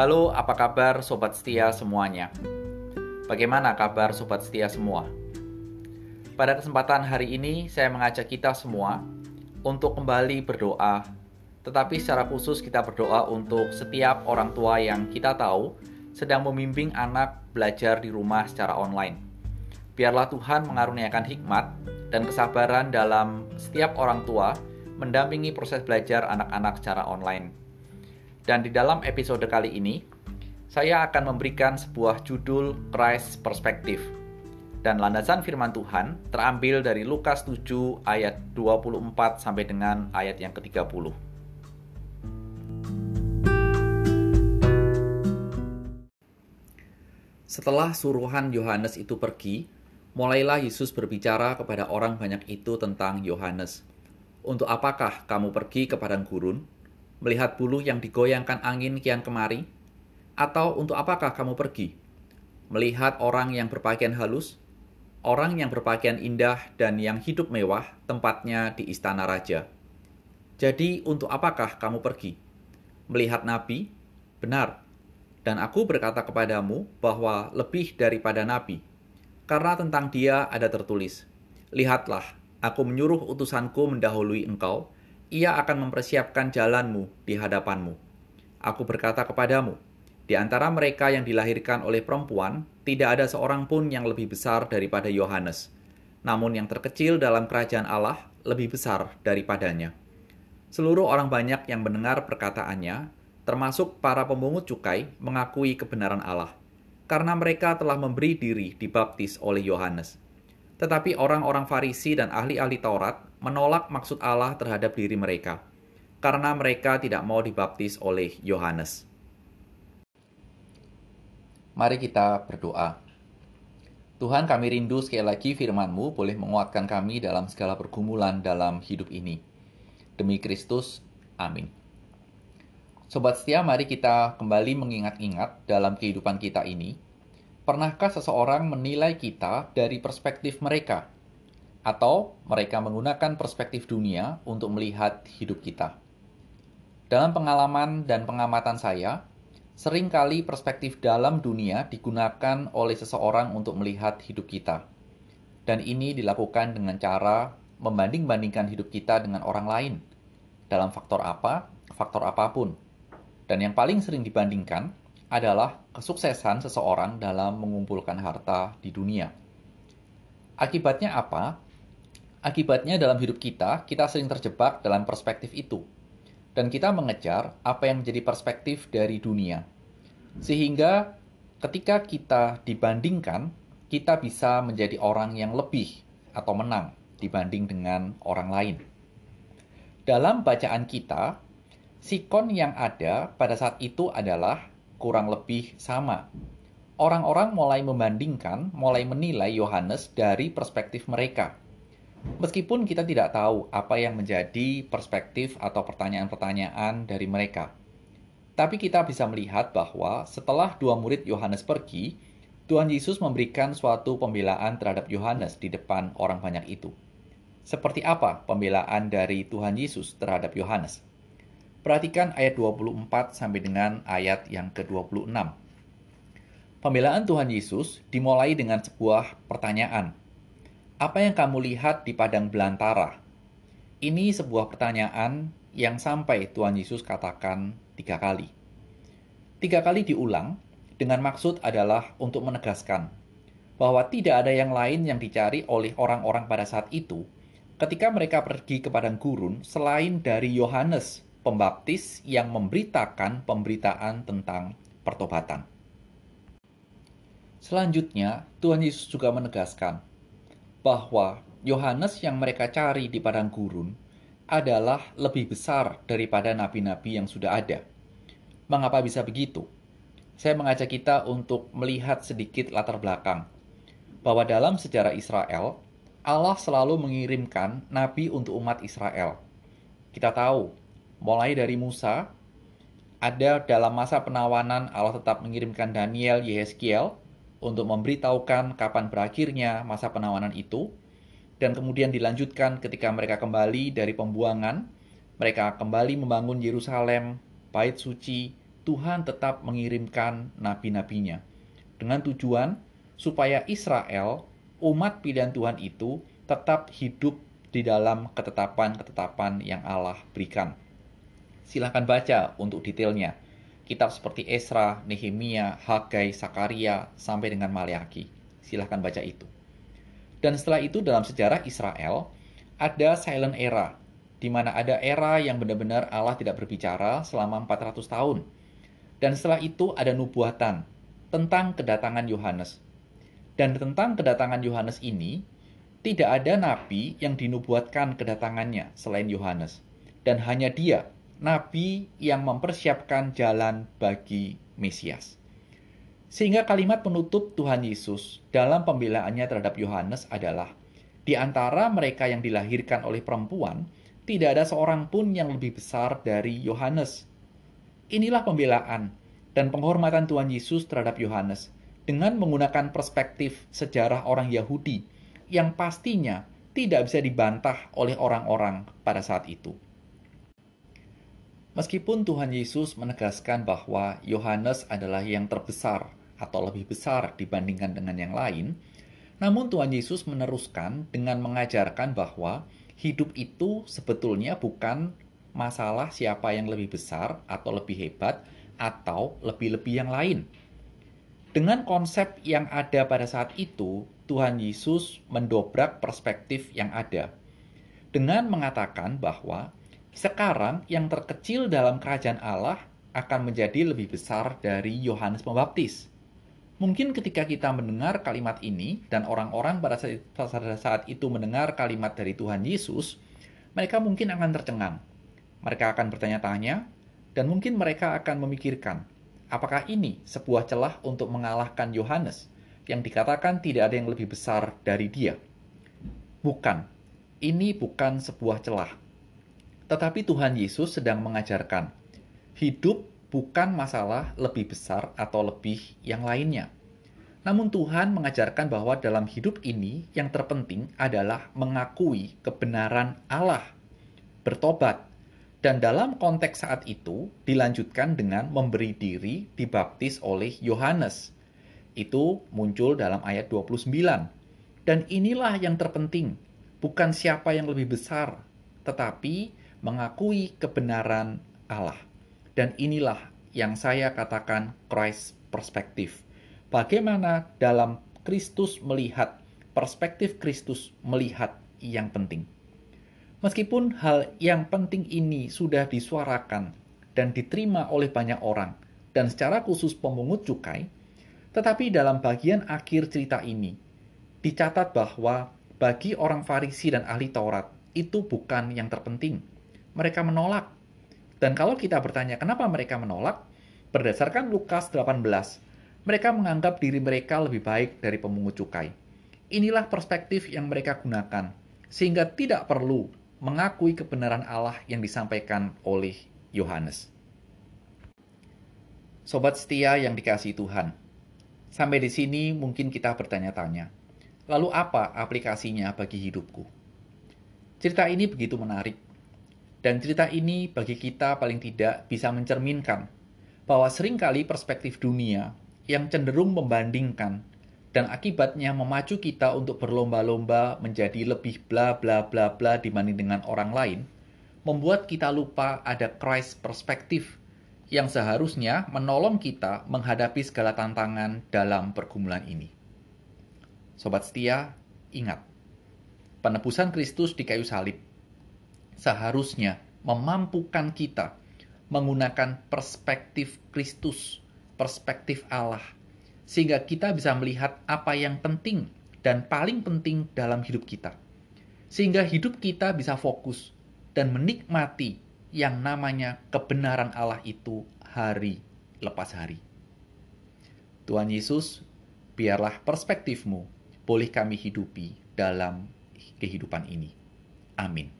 Halo, apa kabar sobat setia semuanya? Bagaimana kabar sobat setia semua? Pada kesempatan hari ini, saya mengajak kita semua untuk kembali berdoa, tetapi secara khusus kita berdoa untuk setiap orang tua yang kita tahu sedang membimbing anak belajar di rumah secara online. Biarlah Tuhan mengaruniakan hikmat dan kesabaran dalam setiap orang tua mendampingi proses belajar anak-anak secara online dan di dalam episode kali ini, saya akan memberikan sebuah judul Christ Perspective. Dan landasan firman Tuhan terambil dari Lukas 7 ayat 24 sampai dengan ayat yang ke-30. Setelah suruhan Yohanes itu pergi, mulailah Yesus berbicara kepada orang banyak itu tentang Yohanes. Untuk apakah kamu pergi ke padang gurun? Melihat bulu yang digoyangkan angin kian kemari? Atau untuk apakah kamu pergi? Melihat orang yang berpakaian halus, orang yang berpakaian indah dan yang hidup mewah, tempatnya di istana raja. Jadi, untuk apakah kamu pergi? Melihat nabi? Benar. Dan aku berkata kepadamu bahwa lebih daripada nabi, karena tentang dia ada tertulis, Lihatlah, aku menyuruh utusanku mendahului engkau, ia akan mempersiapkan jalanmu di hadapanmu. Aku berkata kepadamu, di antara mereka yang dilahirkan oleh perempuan, tidak ada seorang pun yang lebih besar daripada Yohanes. Namun yang terkecil dalam kerajaan Allah lebih besar daripadanya. Seluruh orang banyak yang mendengar perkataannya, termasuk para pemungut cukai, mengakui kebenaran Allah, karena mereka telah memberi diri dibaptis oleh Yohanes. Tetapi orang-orang Farisi dan ahli-ahli Taurat menolak maksud Allah terhadap diri mereka, karena mereka tidak mau dibaptis oleh Yohanes. Mari kita berdoa. Tuhan kami rindu sekali lagi firman-Mu boleh menguatkan kami dalam segala pergumulan dalam hidup ini. Demi Kristus, amin. Sobat setia, mari kita kembali mengingat-ingat dalam kehidupan kita ini, Pernahkah seseorang menilai kita dari perspektif mereka? Atau mereka menggunakan perspektif dunia untuk melihat hidup kita? Dalam pengalaman dan pengamatan saya, sering kali perspektif dalam dunia digunakan oleh seseorang untuk melihat hidup kita. Dan ini dilakukan dengan cara membanding-bandingkan hidup kita dengan orang lain. Dalam faktor apa? Faktor apa pun. Dan yang paling sering dibandingkan adalah kesuksesan seseorang dalam mengumpulkan harta di dunia. Akibatnya apa? Akibatnya dalam hidup kita, kita sering terjebak dalam perspektif itu. Dan kita mengejar apa yang menjadi perspektif dari dunia. Sehingga ketika kita dibandingkan, kita bisa menjadi orang yang lebih atau menang dibanding dengan orang lain. Dalam bacaan kita, sikon yang ada pada saat itu adalah kurang lebih sama. Orang-orang mulai membandingkan, mulai menilai Yohanes dari perspektif mereka. Meskipun kita tidak tahu apa yang menjadi perspektif atau pertanyaan-pertanyaan dari mereka. Tapi kita bisa melihat bahwa setelah dua murid Yohanes pergi, Tuhan Yesus memberikan suatu pembelaan terhadap Yohanes di depan orang banyak itu. Seperti apa pembelaan dari Tuhan Yesus terhadap Yohanes? Perhatikan ayat 24 sampai dengan ayat yang ke-26. Pembelaan Tuhan Yesus dimulai dengan sebuah pertanyaan. Apa yang kamu lihat di padang belantara? Ini sebuah pertanyaan yang sampai Tuhan Yesus katakan tiga kali. Tiga kali diulang dengan maksud adalah untuk menegaskan bahwa tidak ada yang lain yang dicari oleh orang-orang pada saat itu ketika mereka pergi ke padang gurun selain dari Yohanes pembaptis yang memberitakan pemberitaan tentang pertobatan. Selanjutnya, Tuhan Yesus juga menegaskan bahwa Yohanes yang mereka cari di padang gurun adalah lebih besar daripada nabi-nabi yang sudah ada. Mengapa bisa begitu? Saya mengajak kita untuk melihat sedikit latar belakang bahwa dalam sejarah Israel, Allah selalu mengirimkan nabi untuk umat Israel. Kita tahu mulai dari Musa, ada dalam masa penawanan Allah tetap mengirimkan Daniel Yehezkiel untuk memberitahukan kapan berakhirnya masa penawanan itu, dan kemudian dilanjutkan ketika mereka kembali dari pembuangan, mereka kembali membangun Yerusalem, bait suci, Tuhan tetap mengirimkan nabi-nabinya dengan tujuan supaya Israel, umat pilihan Tuhan itu tetap hidup di dalam ketetapan-ketetapan yang Allah berikan. Silahkan baca untuk detailnya. Kitab seperti Esra, Nehemia, Hagai, Sakaria, sampai dengan Maleaki. Silahkan baca itu. Dan setelah itu dalam sejarah Israel, ada silent era, di mana ada era yang benar-benar Allah tidak berbicara selama 400 tahun. Dan setelah itu ada nubuatan tentang kedatangan Yohanes. Dan tentang kedatangan Yohanes ini, tidak ada nabi yang dinubuatkan kedatangannya selain Yohanes. Dan hanya dia, nabi yang mempersiapkan jalan bagi Mesias. Sehingga kalimat penutup Tuhan Yesus dalam pembelaannya terhadap Yohanes adalah, di antara mereka yang dilahirkan oleh perempuan, tidak ada seorang pun yang lebih besar dari Yohanes. Inilah pembelaan dan penghormatan Tuhan Yesus terhadap Yohanes dengan menggunakan perspektif sejarah orang Yahudi yang pastinya tidak bisa dibantah oleh orang-orang pada saat itu. Meskipun Tuhan Yesus menegaskan bahwa Yohanes adalah yang terbesar atau lebih besar dibandingkan dengan yang lain, namun Tuhan Yesus meneruskan dengan mengajarkan bahwa hidup itu sebetulnya bukan masalah siapa yang lebih besar atau lebih hebat atau lebih-lebih yang lain. Dengan konsep yang ada pada saat itu, Tuhan Yesus mendobrak perspektif yang ada dengan mengatakan bahwa sekarang yang terkecil dalam kerajaan Allah akan menjadi lebih besar dari Yohanes Pembaptis. Mungkin ketika kita mendengar kalimat ini dan orang-orang pada saat itu mendengar kalimat dari Tuhan Yesus, mereka mungkin akan tercengang. Mereka akan bertanya-tanya dan mungkin mereka akan memikirkan, apakah ini sebuah celah untuk mengalahkan Yohanes yang dikatakan tidak ada yang lebih besar dari dia? Bukan. Ini bukan sebuah celah. Tetapi Tuhan Yesus sedang mengajarkan, hidup bukan masalah lebih besar atau lebih yang lainnya. Namun Tuhan mengajarkan bahwa dalam hidup ini yang terpenting adalah mengakui kebenaran Allah, bertobat, dan dalam konteks saat itu dilanjutkan dengan memberi diri dibaptis oleh Yohanes. Itu muncul dalam ayat 29. Dan inilah yang terpenting, bukan siapa yang lebih besar, tetapi mengakui kebenaran Allah. Dan inilah yang saya katakan Christ perspektif. Bagaimana dalam Kristus melihat, perspektif Kristus melihat yang penting. Meskipun hal yang penting ini sudah disuarakan dan diterima oleh banyak orang, dan secara khusus pemungut cukai, tetapi dalam bagian akhir cerita ini, dicatat bahwa bagi orang Farisi dan ahli Taurat, itu bukan yang terpenting. Mereka menolak dan kalau kita bertanya kenapa mereka menolak, berdasarkan Lukas 18, mereka menganggap diri mereka lebih baik dari pemungut cukai. Inilah perspektif yang mereka gunakan, sehingga tidak perlu mengakui kebenaran Allah yang disampaikan oleh Yohanes. Sobat setia yang dikasih Tuhan, sampai di sini mungkin kita bertanya-tanya, lalu apa aplikasinya bagi hidupku? Cerita ini begitu menarik dan cerita ini bagi kita paling tidak bisa mencerminkan bahwa sering kali perspektif dunia yang cenderung membandingkan dan akibatnya memacu kita untuk berlomba-lomba menjadi lebih bla bla bla bla dibanding dengan orang lain, membuat kita lupa ada Christ perspektif yang seharusnya menolong kita menghadapi segala tantangan dalam pergumulan ini. Sobat setia, ingat, penebusan Kristus di kayu salib seharusnya memampukan kita menggunakan perspektif Kristus, perspektif Allah, sehingga kita bisa melihat apa yang penting dan paling penting dalam hidup kita, sehingga hidup kita bisa fokus dan menikmati yang namanya kebenaran Allah itu hari lepas hari. Tuhan Yesus, biarlah perspektifmu boleh kami hidupi dalam kehidupan ini. Amin.